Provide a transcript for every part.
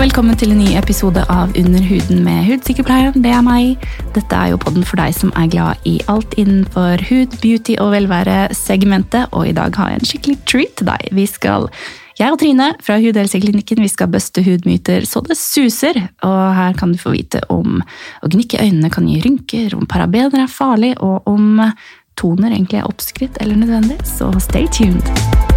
velkommen til en ny episode av Under huden med hudsykepleieren. Det er meg. Dette er jo podden for deg som er glad i alt innenfor hud, beauty og velvære-segmentet. Og i dag har jeg en skikkelig treat til deg. Vi skal, jeg og Trine fra Hudhelseklinikken vi skal buste hudmyter så det suser. Og her kan du få vite om å gnikke øynene kan gi rynker, om parabener er farlig, og om toner egentlig er oppskrytt eller nødvendig. Så stay tuned.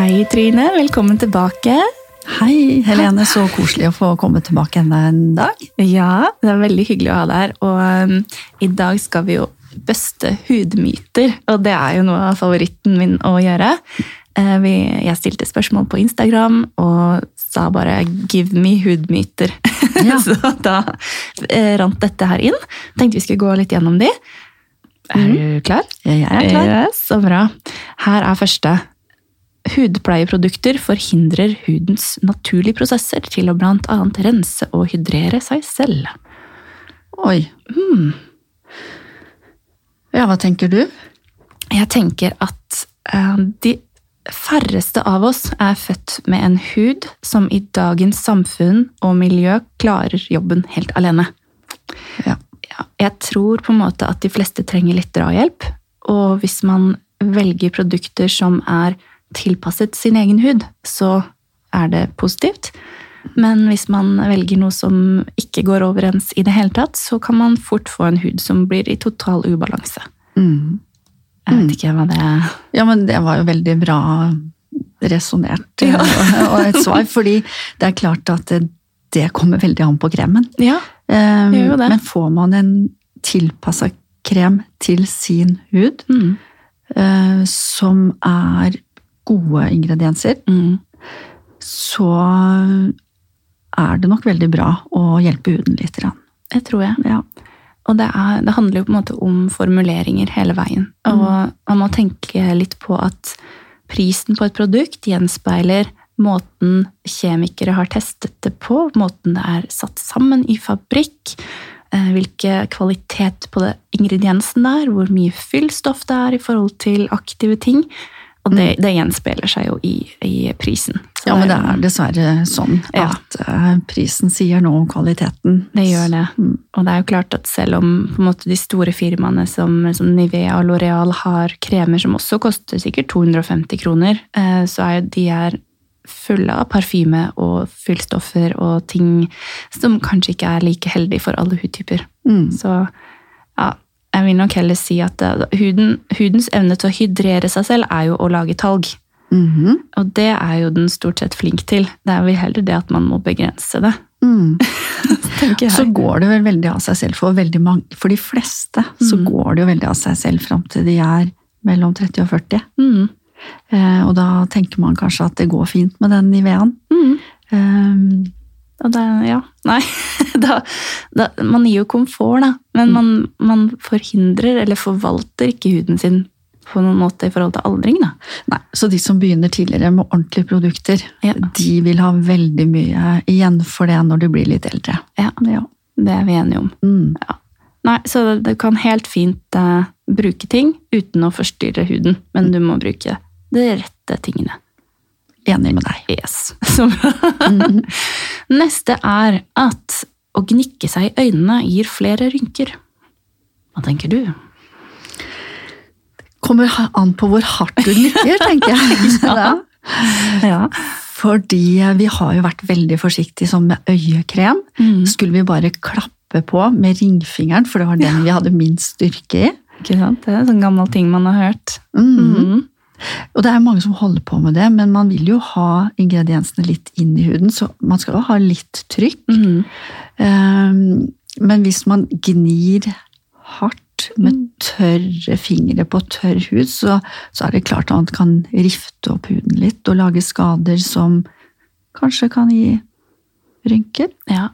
Hei, Trine. Velkommen tilbake. Hei, Helene. Så koselig å få komme tilbake enda en dag. Ja, det er veldig hyggelig å ha deg her. Og um, i dag skal vi jo bøste hudmyter, og det er jo noe av favoritten min å gjøre. Uh, vi, jeg stilte spørsmål på Instagram og sa bare 'give me hudmyter'. Ja. så da uh, rant dette her inn. Tenkte vi skulle gå litt gjennom de. Er du klar? Jeg er klar. Yes, så bra. Her er første. Hudpleieprodukter forhindrer hudens naturlige prosesser til å blant annet rense og hydrere seg selv. Oi. Hmm. Ja, hva tenker du? Jeg tenker at eh, de færreste av oss er født med en hud som i dagens samfunn og miljø klarer jobben helt alene. Ja. Ja, jeg tror på en måte at de fleste trenger litt drahjelp, og hvis man velger produkter som er tilpasset sin egen hud, så er det positivt. Men hvis man velger noe som ikke går overens i det hele tatt, så kan man fort få en hud som blir i total ubalanse. Mm. Jeg vet ikke hva det er. Ja, men det var jo veldig bra resonnert Ja. og et svar, fordi det er klart at det, kommer veldig an på kremen. Ja, det Gjør jo det. Men får man en tilpassa krem til sin hud, mm. eh, som er gode ingredienser, Mm. så er det nok veldig bra å hjelpe huden litt. Det tror jeg. Ja. Og det, er, det handler jo på en måte om formuleringer hele veien. Og man må tenke litt på at prisen på et produkt gjenspeiler måten kjemikere har testet det på, måten det er satt sammen i fabrikk, eh, hvilke kvalitet på det ingrediensen det er, hvor mye fyllstoff det er i forhold til aktive ting. Og det, det gjenspeiler seg jo i, i prisen. Så ja, men det er dessverre sånn at eh, prisen sier noe om kvaliteten. Det gjør det. Mm. Og det er jo klart at selv om måte, de store firmaene som, som Nivea og L'Oreal har kremer som også koster sikkert 250 kroner, eh, så er jo de er fulle av parfyme og fyllstoffer og ting som kanskje ikke er like heldig for alle hudtyper. Mm. Så jeg vil nok heller si at eh, huden, hudens evne til å hydrere seg selv er jo å lage talg. Mhm. Og det er jo den stort sett flink til. Det er vel heller det at man må begrense det. Mm. Så går det vel veldig av seg selv for mange. For de fleste så Mm. går det jo veldig av seg selv fram til de er mellom 30 og 40. Mm. Eh, og da tenker man kanskje at det går fint med den nivåen. Mm. Eh, Og det, ja, nei. Da, da, man gir jo komfort, da. Men man, man forhindrer eller forvalter ikke huden sin på noen måte i forhold til aldring, da. nei, så de som begynner tidligere med ordentlige produkter, Ja. de vil ha veldig mye igjen for det når de blir litt eldre. Ja, Ja. Det er vi enige om. Mm. Nei, Så du kan helt fint uh, bruke ting uten å forstyrre huden, men du må bruke de rette tingene. Enig med deg. Yes. Så bra. Neste er at å gnikke seg i øynene gir flere rynker. Hva tenker du? Kommer an på hvor hardt du gnikker, tenker jeg. Ja. Ja. Fordi vi har jo vært veldig forsiktige sånn med øyekrem. Mm. Skulle vi bare klappe på med ringfingeren, for det var den vi hadde minst styrke i. Ikke sant? Det er en sånn gammel ting man har hørt. Mhm. Mm. Og det er mange som holder på med det, men man vil jo ha ingrediensene litt inn i huden, så man skal jo ha litt trykk. Mm. Um, Men hvis man gnir hardt med Mm. tørre fingre på tørr hud, så, så er det klart at man kan rifte opp huden litt og lage skader som kanskje kan gi rynker. Ja.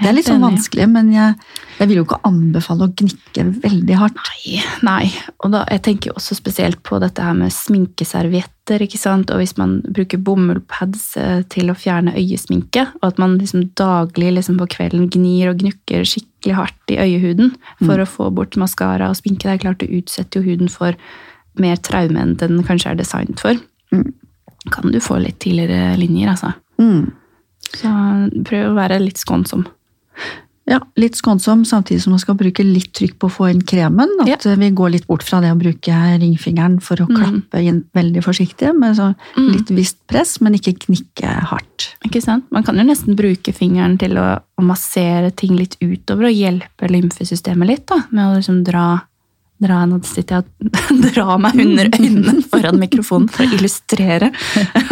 Det er litt sånn vanskelig, men jeg, jeg vil jo ikke anbefale å gnikke veldig hardt. Nei, nei. Og da, jeg tenker jo også spesielt på dette her med sminkeservietter, ikke sant? Og hvis man bruker bomullpads eh, til å fjerne øyesminke, og at man liksom daglig liksom på kvelden gnir og gnukker skikkelig hardt i øyehuden for å få bort maskara og sminke, det er klart det utsetter jo huden for mer traume enn den kanskje er designet for, Mm. kan du få litt tidligere linjer, altså. Mm. Så prøv å være litt skånsom. Ja, litt skånsom, samtidig som man skal bruke litt trykk på å få inn kremen. At vi går litt bort fra det å bruke ringfingeren for å Mm. klappe inn veldig forsiktig, med så Mm. litt visst press, men ikke knikke hardt. Ikke sant? Man kan jo nesten bruke fingeren til å, å massere ting litt utover og hjelpe lymfesystemet litt, da, med å liksom dra Dra, nå sitter jeg og drar meg under øynene foran mikrofonen for å illustrere.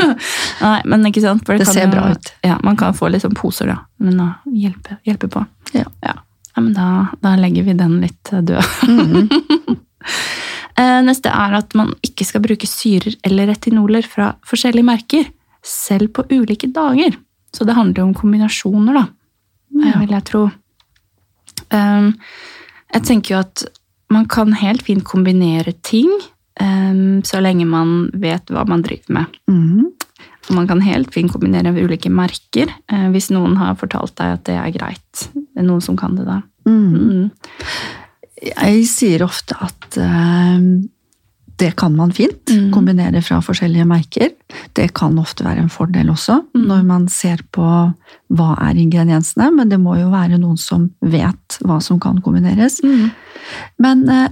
Nei, men ikke sant? For Det kan ser jo- bra ut. Ja, Man kan få litt sånn poser, da. Men å hjelpe, hjelpe på. Ja. Ja, ja men da, da legger vi den litt eh, død. Mhm. Eh, Neste er at man ikke skal bruke syrer eller retinoler fra forskjellige merker, selv på ulike dager. Så det handler jo om kombinasjoner, da, Ja. vil jeg tro. Um, Jeg tenker jo at man kan helt fint kombinere ting, um, så lenge man vet hva man driver med. Mm. Man kan helt fint kombinere ulike merker, uh, hvis noen har fortalt deg at det er greit. Det er noen som kan det, da. Mm. Mm. Jeg sier ofte at eh, det kan man fint Mm. kombinere fra forskjellige merker. Det kan ofte være en fordel også, Mm. når man ser på hva er ingrediensene, men det må jo være noen som vet hva som kan kombineres. Mm. Men eh,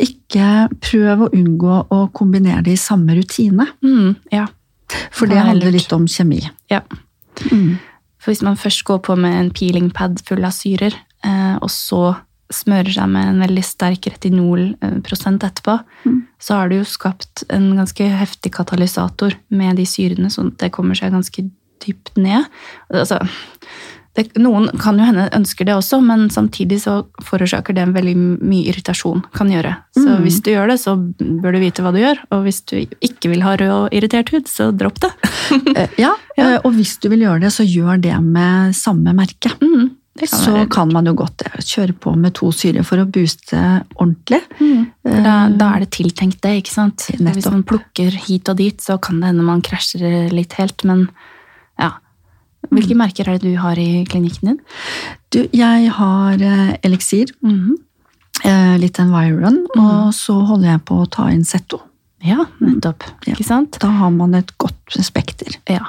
ikke prøv å unngå å kombinere det i samme rutine, Mm. Ja. for Det det er handler litt om kjemi. ja. Mm. For hvis man først går på med en peelingpad full av syrer, eh, og så smører seg med en veldig sterk retinolprosent etterpå, Mm. så har du jo skapt en ganske heftig katalysator med de syrene, sånn at det kommer seg ganske dypt ned. Altså, det, noen kan jo hende ønsker det også, men samtidig så forårsaker det veldig mye irritasjon. kan gjøre. Så Mm. hvis du gjør det, så bør du vite hva du gjør. Og hvis du ikke vil ha rød og irritert hud, så dropp det. Eh, Ja, Ja. eh, og hvis du vil gjøre det, så gjør det med samme merke. Mm, kan så være. kan man jo godt eh, kjøre på med to syrer for å booste ordentlig. Mm. Da, da er det tiltenkt det, ikke sant? Nettopp. Hvis man plukker hit og dit, så kan det hende man krasjer litt helt, men ja. Hvilke merker er det du har i klinikken din? Du, jeg har eh, eliksir, -hmm. eh, litt Environ, Mm. og så holder jeg på å ta inn Zetto. Ja, nettopp. Ja. Ikke sant? Da har man et godt spekter. Ja.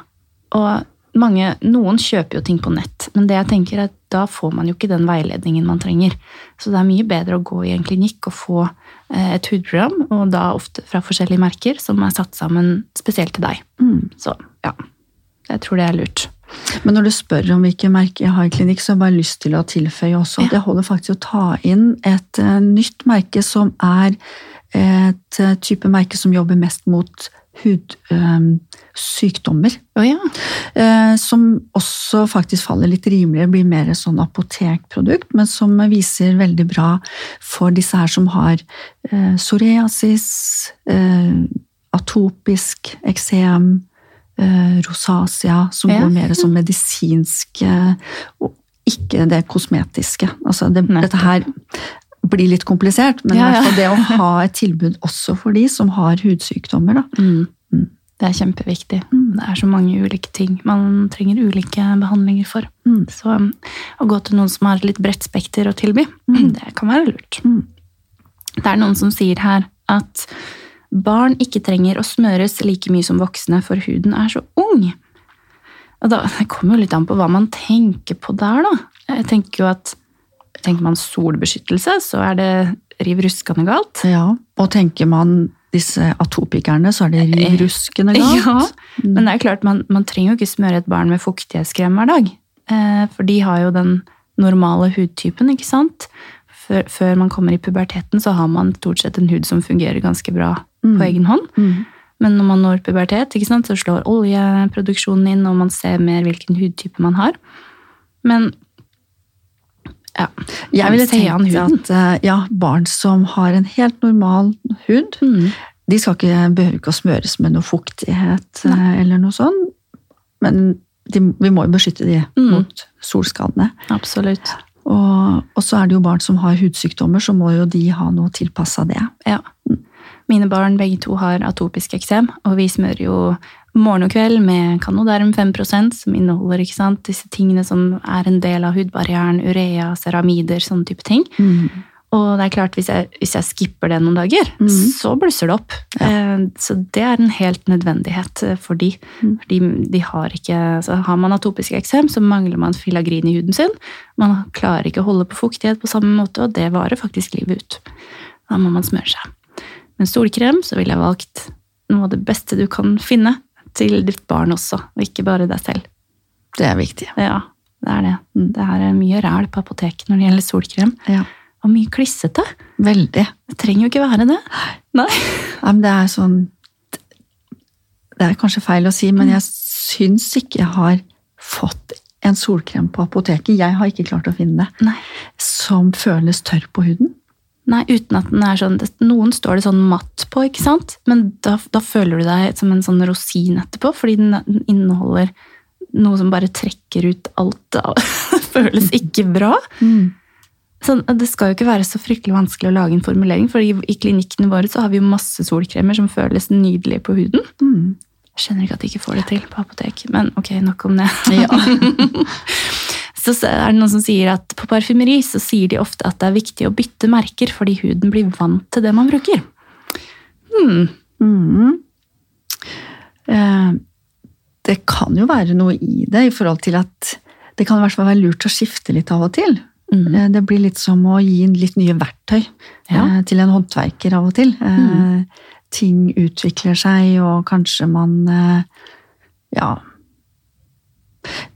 Og mange, noen kjøper jo ting på nett, men det jeg tenker er at da får man jo ikke den veiledningen man trenger. Så det er mye bedre å gå i en klinikk og få eh, et hudprogram, og da ofte fra forskjellige merker, som er satt sammen spesielt til deg. Mm. Så ja, jeg tror det er lurt. Men når du spør om hvilke merker jeg har i klinikk, så har jeg bare lyst til å tilføye også at Ja. jeg holder faktisk å ta inn et eh, nytt merke som er et eh, type merke som jobber mest mot hudsykdommer. Oh, ja. Eh, som også faktisk faller litt rimeligere, blir mer sånn apotekprodukt, men som viser veldig bra for disse her som har eh, psoriasis, eh, atopisk eksem, eh, rosacea, som Ja. går mer som medisinsk, eh, og ikke det kosmetiske. Altså det, dette her blir litt komplisert, men Ja, ja. fall det å ha et tilbud også for de som har hudsykdommer. Da. Mm. Mm. Det er kjempeviktig. Mm. Det er så mange ulike ting man trenger ulike behandlinger for. Mm. Så um, å gå til noen som har et litt bredt spekter å tilby, Mm. det kan være lurt. Mm. Det er noen som sier her at barn ikke trenger å smøres like mye som voksne, for huden er så ung. Og da, det kommer jo litt an på hva man tenker på der, da. Jeg tenker jo at Tenker man solbeskyttelse, så er det riv ruskende galt. Ja, og tenker man disse atopikerne, så er det riv ruskende galt. Ja, Mm. Men det er klart, man, man trenger jo ikke smøre et barn med fuktighetskrem hver dag. Eh, for de har jo den normale hudtypen, ikke sant? Før, før man kommer i puberteten, så har man stort sett en hud som fungerer ganske bra Mm. på egen hånd. Mm. Men når man når pubertet, sant, så slår oljeproduksjonen inn, og man ser mer hvilken hudtype man har. Men ja, Jeg ville tenkt at eh, ja, barn som har en helt normal hud, mm, de skal ikke, behøver ikke å smøres med noe fuktighet eh, eller noe sånt. Men de, vi må jo beskytte de Mm. mot solskadene. absolutt. Og, og så er det jo barn som har hudsykdommer, så må jo de ha noe tilpassa det. Ja. Mine barn begge to har atopisk eksem, og vi smører jo morgen og kveld med Canoderm 5 som inneholder sant, disse tingene som er en del av hudbarrieren, urea, ceramider, sånne type ting. Mm. Og det er klart, hvis jeg, hvis jeg skipper det noen dager, mm. så blusser det opp. Ja. Eh, Så det er en helt nødvendighet eh, for de. Mm. Fordi de har ikke altså Har man atopisk eksem, så mangler man filagrin i huden sin. Man klarer ikke å holde på fuktighet på samme måte, og det varer faktisk livet ut. Da må man smøre seg. Men solkrem så ville jeg valgt noe av det beste du kan finne til ditt barn også, og ikke bare deg selv. Det er viktig. Ja, det er det. Mm. Det er mye ræl på apoteket når det gjelder solkrem. Ja. Og mye klissete. Veldig. Det trenger jo ikke være det. Nei. Ja, men det er sånn Det er kanskje feil å si, men jeg syns ikke jeg har fått en solkrem på apoteket. Jeg har ikke klart å finne det. Nei. Som føles tørr på huden. Nei, uten at den er sånn Noen står det sånn matt på, ikke sant? Men da, da føler du deg som en sånn rosin etterpå, fordi den, inneholder noe som bare trekker ut alt. Det føles ikke bra. Sånn, det skal jo ikke være så fryktelig vanskelig å lage en formulering, for i, i klinikkene våre så har vi jo masse solkremer som føles nydelige på huden. Mm. Jeg skjønner ikke at de ikke får det til på apotek, men ok, nok om det. Ja. Så er det noen som sier at på parfymeri så sier de ofte at det er viktig å bytte merker fordi huden blir vant til det man bruker. Hmm. Mm. Eh, Det kan jo være noe i det, i forhold til at det kan i hvert fall være lurt å skifte litt av og til. Mm. Eh, Det blir litt som å gi inn litt nye verktøy Ja. eh, til en håndverker av og til. Eh, Ting utvikler seg, og kanskje man Ja, Mm.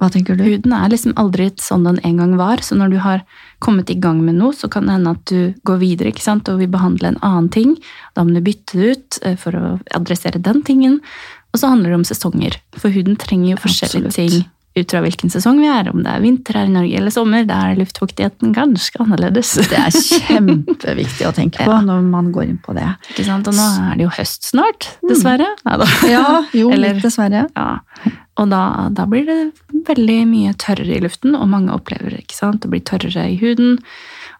Hva tenker du? Huden er liksom aldri sånn den en gang var, så når du har kommet i gang med noe, så kan det hende at du går videre ikke sant? og vil behandle en annen ting. Da må du bytte det ut eh, for å adressere den tingen. Og så handler det om sesonger, for huden trenger jo forskjellige Absolutt. ting ut fra hvilken sesong vi er. Om det er vinter her i Norge eller sommer, da er luftfuktigheten ganske annerledes. Det er kjempeviktig å tenke på Ja. når man går inn på det. Ikke sant? Og nå er det jo høst snart, dessverre. Neida. Ja, jo, Eller- dessverre. Ja, og da, da blir det veldig mye tørrere i luften, og mange opplever ikke sant? det blir tørrere i huden.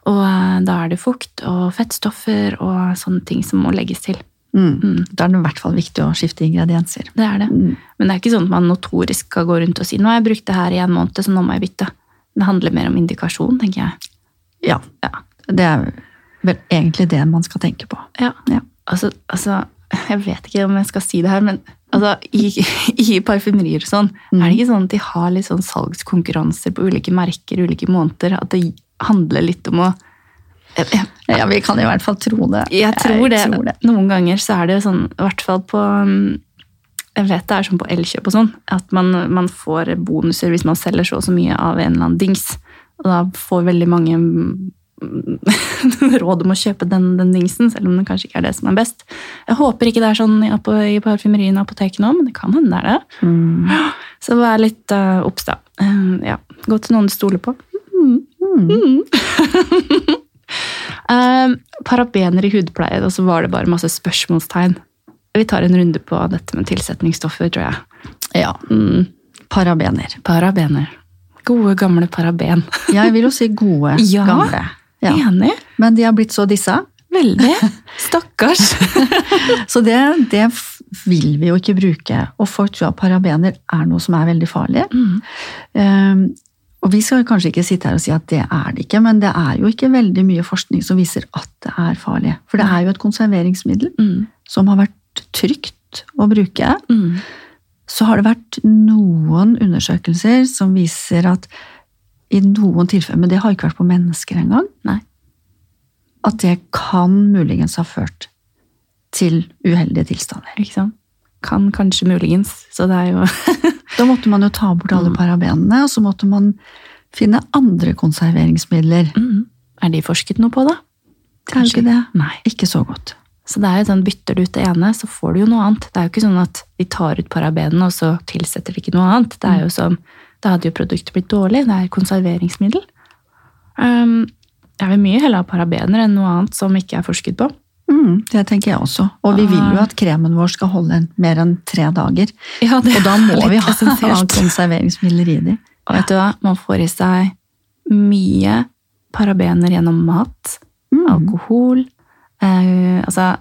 Og eh, da er det fukt og fettstoffer og sånne ting som må legges til. Mm. Mm. Da er det i hvert fall viktig å skifte ingredienser. Det er det. Mm. Men det er ikke sånn at man notorisk skal gå rundt og si nå har jeg brukt det her i en måned, så nå må jeg bytte. Det handler mer om indikasjon, tenker jeg. Ja, Ja. det er vel egentlig det man skal tenke på. Ja. Ja. Altså, altså, jeg vet ikke om jeg skal si det her, men altså, i, i parfymerier og sånn, Mm. er det ikke sånn at de har litt sånn salgskonkurranser på ulike merker, ulike måneder, at det handler litt om å Ja, vi kan i hvert fall tro det. jeg tror det. tror det. Noen ganger så er det sånn, i hvert fall på um, Jeg vet det er sånn på Elkjøp og sånn, at man, man får bonuser hvis man selger så og så mye av en eller annen dings. Og da får veldig mange mm, råd om å kjøpe den, den dingsen, selv om det kanskje ikke er det som er best. Jeg håper ikke det er sånn i, i parfymeriene og apoteket nå, men det kan hende det er det. Mm. Så vær litt uh, obs, da. Uh, ja. Gå til noen du stoler på. Mm. Eh, parabener i hudpleie, og så var det bare masse spørsmålstegn. Vi tar en runde på dette med tilsetningsstoffer, tror jeg. Ja. Mm. Parabener. Parabener. Gode, gamle paraben. Jeg vil jo si gode, Ja. gamle. Ja. Enig. Men de har blitt så disse. Veldig. Stakkars. Så det, det vil vi jo ikke bruke. Og folk tror at parabener er noe som er veldig farlig. Mm. Um, og vi skal kanskje ikke sitte her og si at det er det ikke, men det er jo ikke veldig mye forskning som viser at det er farlig. For det er jo et konserveringsmiddel Mm. som har vært trygt å bruke. Mm. Så har det vært noen undersøkelser som viser at i noen tilfeller, men det har ikke vært på mennesker engang, Nei. at det kan muligens ha ført til uheldige tilstander. Ikke sant? Kan kanskje muligens, så det er jo Da måtte man jo ta bort alle Mm. parabenene, og så måtte man finne andre konserveringsmidler. mm. Er de forsket noe på, da? Ikke det. Nei. Ikke så godt. Så det er jo sånn, bytter du ut det ene, så får du jo noe annet. Det er jo ikke sånn at de tar ut parabenene, og så tilsetter de ikke noe annet. Det er jo som, da hadde jo produktet blitt dårlig. Det er konserveringsmiddel. Um, jeg vil mye heller ha parabener enn noe annet som ikke er forsket på. Mm, det tenker jeg også. Og vi vil jo Ah. at kremen vår skal holde en, mer enn tre dager. Ja, det Og da må vi ha, konserveringsmidler i de. Og vet du hva? Man får i seg mye parabener gjennom mat, Mm. alkohol, eh, altså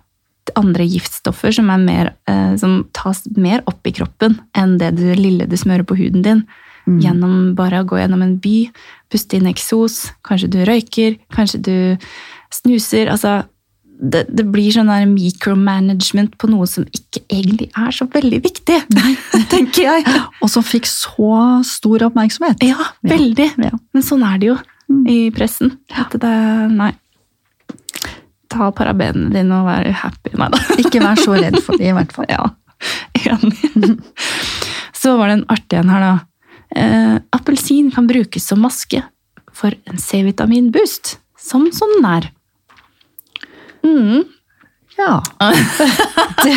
andre giftstoffer som, er mer, eh, som tas mer opp i kroppen enn det du, lille du smører på huden din. Mm. gjennom bare å gå gjennom en by, puste inn eksos, kanskje du røyker, kanskje du snuser. Altså, det, det blir sånn der micromanagement på noe som ikke egentlig er så veldig viktig, tenker jeg. Og som fikk så stor oppmerksomhet. Ja, veldig. Ja. Men sånn er det jo Mm. i pressen. At det, nei. Ta parabenene dine og vær happy. Nei da. Ikke vær så redd for det, i hvert fall. Ja, enig. Så var det en artig en her, da. Eh, appelsin kan brukes som maske for en C-vitaminboost, som sånn den er. Mm. Ja. Det,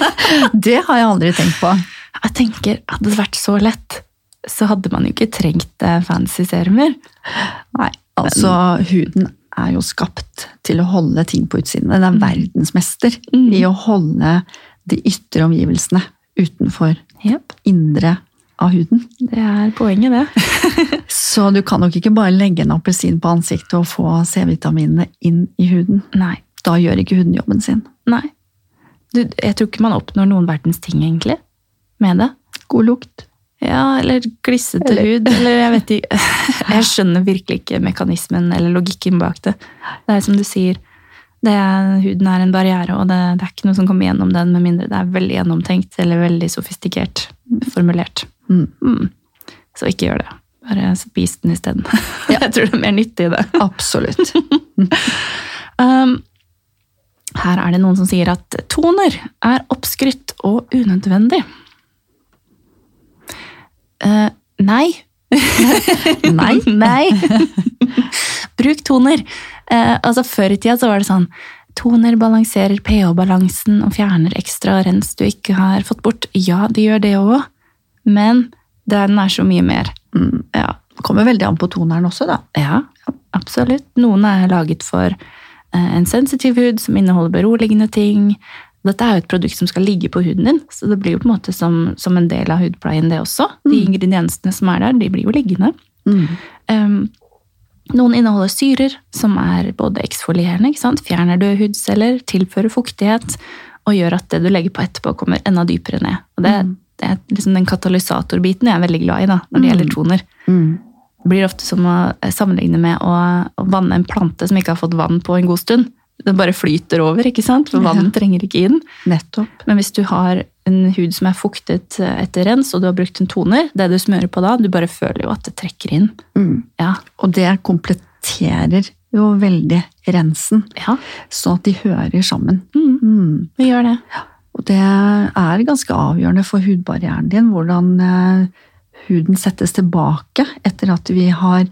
det har jeg aldri tenkt på. Jeg tenker, hadde det vært så lett, så hadde man jo ikke trengt eh, fancy serumer. Nei, altså huden er jo skapt til å holde ting på utsiden. Den er verdensmester Mm. i å holde de ytre omgivelsene utenfor yep. indre av huden. det er poenget, det. Så du kan nok ikke bare legge en appelsin på ansiktet og få C-vitaminene inn i huden. Nei. Da gjør ikke huden jobben sin. Nei. Du, jeg tror ikke man oppnår noen verdens ting, egentlig, med det. God lukt. Ja, eller glissete Eller- hud, eller jeg vet ikke. Jeg skjønner virkelig ikke mekanismen eller logikken bak det. Det er som du sier, det er, huden er en barriere, og det, det er ikke noe som kommer gjennom den, med mindre det er veldig gjennomtenkt eller veldig sofistikert formulert. Mm. Mm. Så ikke gjør det. Bare spis den isteden. Ja. Jeg tror det er mer nyttig i det. Absolutt. Um, her er det noen som sier at toner er oppskrytt og unødvendig. Uh, nei. Nei. nei. Bruk toner. Uh, altså Før i tida så var det sånn Toner balanserer pH-balansen og fjerner ekstra rens du ikke har fått bort. Ja, det gjør det òg, men den er så mye mer. Mm. Ja, Det kommer veldig an på toneren også, da. ja, absolutt. Noen er laget for en sensitiv hud som inneholder beroligende ting. Dette er jo et produkt som skal ligge på huden din, så det blir jo på en måte som, som en del av hudpleien det også. De ingrediensene som er der, de blir jo liggende. Mm. Um, noen inneholder syrer, som er både eksfolierende, ikke sant? fjerner døde hudceller, tilfører fuktighet, og gjør at det du legger på etterpå, kommer enda dypere ned. Og det, det er liksom den katalysatorbiten jeg er veldig glad i da, når det gjelder toner. Mm. Blir ofte som å sammenligne med å, å vanne en plante som ikke har fått vann på en god stund. Den bare flyter over, ikke sant? for vann Ja. trenger ikke inn. Nettopp. Men hvis du har en hud som er fuktet etter rens, og du har brukt en toner, det du smører på da, du bare føler jo at det trekker inn. Mm. Ja, Og det kompletterer jo veldig rensen, ja. sånn at de hører sammen. Mm, Mm. vi gjør det. Og det er ganske avgjørende for hudbarrieren din, hvordan eh, huden settes tilbake etter at vi har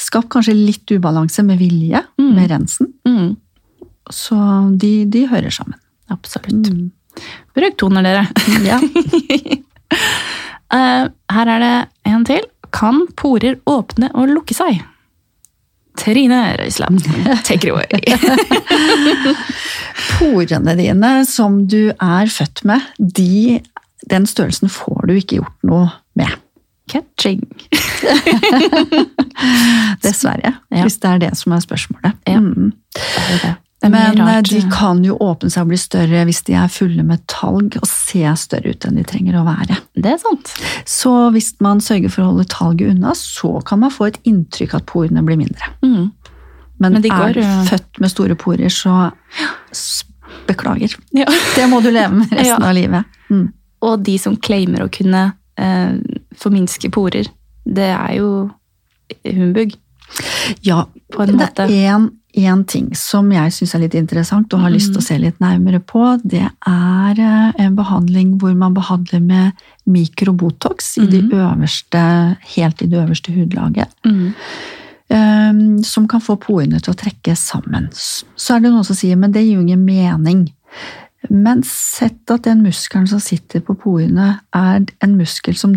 skapt kanskje litt ubalanse med vilje Mm. med rensen. Mm, Så de, de hører sammen. absolutt. Mm. Bruk toner, dere. Ja. Eh, her er det en til. Kan porer åpne og lukke seg? Trine Røisland, take it away. Porene dine som du er født med, de, den størrelsen får du ikke gjort noe med. Catching. Dessverre. Ja. Hvis det er det som er spørsmålet. Ja. Mm. Det er det. Det er Men eh, rart. de kan jo åpne seg og bli større hvis de er fulle med talg og ser større ut enn de trenger å være. Det er sant. Så hvis man sørger for å holde talget unna, så kan man få et inntrykk at porene blir mindre. Mm. Men, Men går, er du eh, født med store porer, så beklager. Ja. Det må du leve med resten Ja. av livet. Mm. Og de som claimer å kunne eh, forminske porer, det er jo humbug, Ja, det er en, en ting som jeg syns er litt interessant og har lyst til å se litt nærmere på. Det er eh, en behandling hvor man behandler med mikrobotox i de øverste, helt i det øverste hudlaget. Mm. eh, Som kan få porene til å trekke sammen. Så er det noen som sier men det gir jo ingen mening. Men sett at den muskelen som sitter på porene, er en muskel som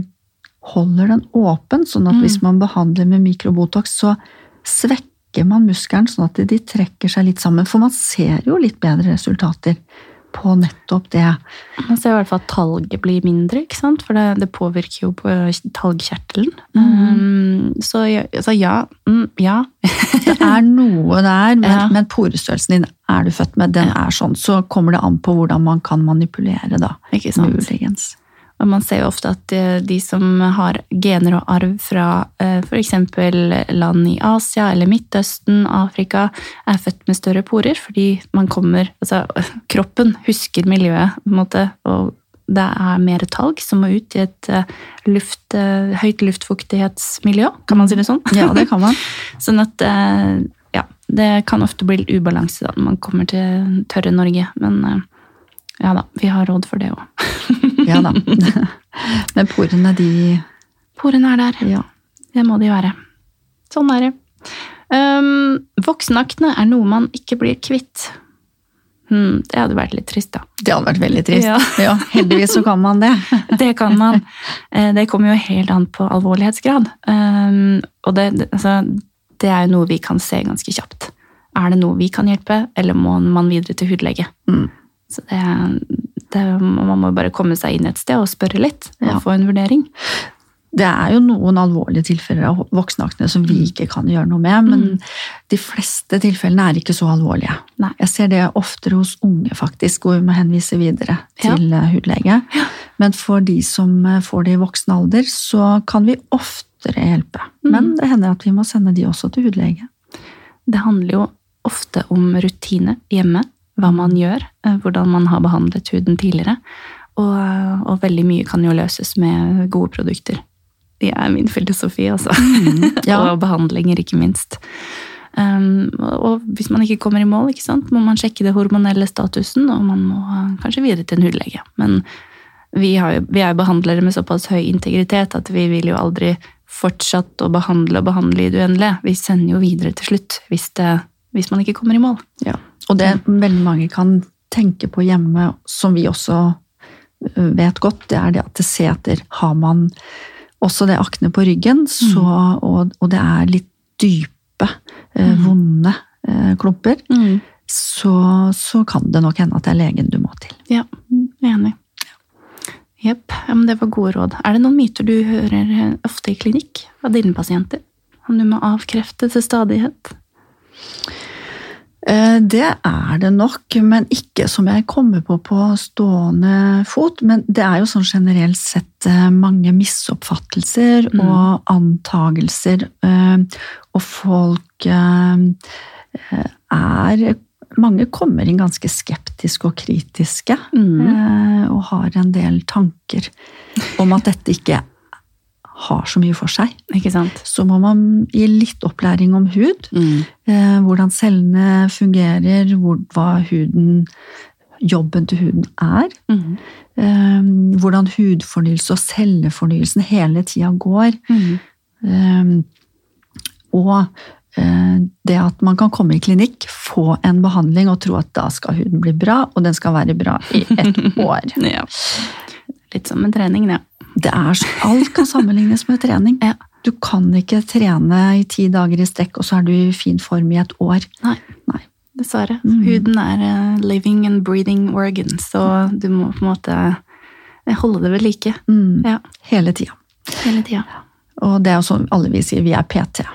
holder den åpen, sånn at Mm. hvis man behandler med mikrobotox, så svekker man muskelen sånn at de trekker seg litt sammen. For man ser jo litt bedre resultater på nettopp det. Man ser i hvert fall at talget blir mindre, ikke sant? for det, det påvirker jo på talgkjertelen. Mm. Um, så, ja- så ja. Mm, ja. Det er noe der, men, Ja. men porestørrelsen din er du født med, den er sånn. Så kommer det an på hvordan man kan manipulere, da. Ikke sant? Muligens. Og man ser jo ofte at eh, de som har gener og arv fra f.eks. land i Asia eller Midtøsten, Afrika, er født med større porer fordi man kommer Altså, kroppen husker miljøet, på en måte, og det er mer talg som må ut i et luft, høyt luftfuktighetsmiljø, kan man si det sånn? Ja, det kan man. sånn at ja, det kan ofte bli ubalanse da, når man kommer til tørre Norge, men ja da, vi har råd for det òg. ja da. Men porene, de Porene er der. Ja. Det må de være. Sånn er det. Um, voksenaktene er noe man ikke blir kvitt. Hmm, det hadde vært litt trist, da. Det hadde vært veldig trist. Ja. ja heldigvis så kan man det. det kan man. Eh, det kommer jo helt an på alvorlighetsgrad. Um, og det, det, altså, det er jo noe vi kan se ganske kjapt. Er det noe vi kan hjelpe, eller må man videre til hudlege? Mm. Så det, det, man må bare komme seg inn et sted og spørre litt og Ja. få en vurdering. Det er jo noen alvorlige tilfeller av voksenakne som vi ikke kan gjøre noe med, men Mm. de fleste tilfellene er ikke så alvorlige. Nei. Jeg ser det oftere hos unge, faktisk, hvor vi må henvise videre til ja. hudlege. Men for de som eh, får det i voksen alder, så kan vi oftere hjelpe. Mm. Men det hender at vi må sende de også til hudlege. Det handler jo ofte om rutine hjemme. Hva man gjør, eh, hvordan man har behandlet huden tidligere. Og, og veldig mye kan jo løses med gode produkter. Det er min filosofi, altså. Ja. og behandlinger, ikke minst. Um, og hvis man ikke kommer i mål, sant, må man sjekke det hormonelle statusen, og man må uh, kanskje videre til en hudlege. Men vi, har jo, vi er jo behandlere med såpass høy integritet at vi vil jo aldri fortsatt å behandle og behandle i det uendelige. Vi sender jo videre til slutt hvis, det, hvis man ikke kommer i mål. Ja. Og det veldig mange kan tenke på hjemme, som vi også vet godt, det er det at det se etter har man også det akne på ryggen, så, og, og det er litt dype, ø, vonde ø, klumper, så, så kan det nok hende at det er legen du må til. Ja, enig. Jepp. Ja, det var gode råd. Er det noen myter du hører ofte i klinikk av dine pasienter? Om du må avkrefte til stadighet? Eh, Det er det nok, men ikke som jeg kommer på på stående fot. Men det er jo sånn generelt sett eh, mange misoppfattelser Mm. og antagelser. eh, Og folk er Mange kommer inn ganske skeptiske og kritiske. Mm. Og har en del tanker om at dette ikke har så mye for seg. Så må man gi litt opplæring om hud. Eh, hvordan cellene fungerer, hvor, hva huden, jobben til huden er. Mm. Eh, hvordan hudfornyelse og cellefornyelsen hele tida går. Mm. Eh, og eh, det at man kan komme i klinikk, få en behandling og tro at da skal huden bli bra, og den skal være bra i et år. Ja. Litt som en trening, ja. Det er alt kan sammenlignes med trening. Ja. Du kan ikke trene i ti dager i strekk, og så er du i fin form i et år. Nei. Nei. Dessverre. Mm. Huden er eh, living and breathing organ, så du må på en måte holde det ved like Mm. Ja. Hele tida. hele tida. Og det er jo som alle vi sier, vi er PT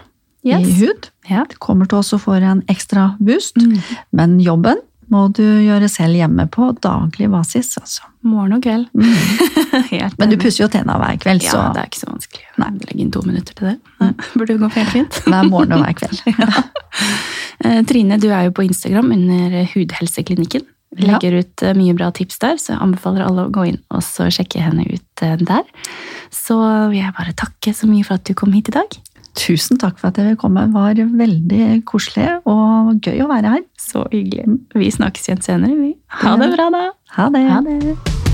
Yes. i hud. Ja. Kommer til oss og får en ekstra boost, Mm. men jobben må du gjøre selv hjemme på daglig basis. Altså. Morgen og kveld. Helt Men du pusser jo tenna hver kveld, så Ja, det er ikke så vanskelig. Nei. Legge inn to minutter til det. Nei, Burde gå helt fint. hver morgen og hver kveld. ja. Trine, du er jo på Instagram under Hudhelseklinikken. Vi Ja. legger ut eh, mye bra tips der, så jeg anbefaler alle å gå inn og så sjekke henne ut eh, der. Så vil jeg bare takke så mye for at du kom hit i dag. Tusen takk for at vil komme. Det var veldig koselig og gøy å være her. Så hyggelig. Vi snakkes igjen senere, vi. Ha det bra, da. Ha det. Ha det.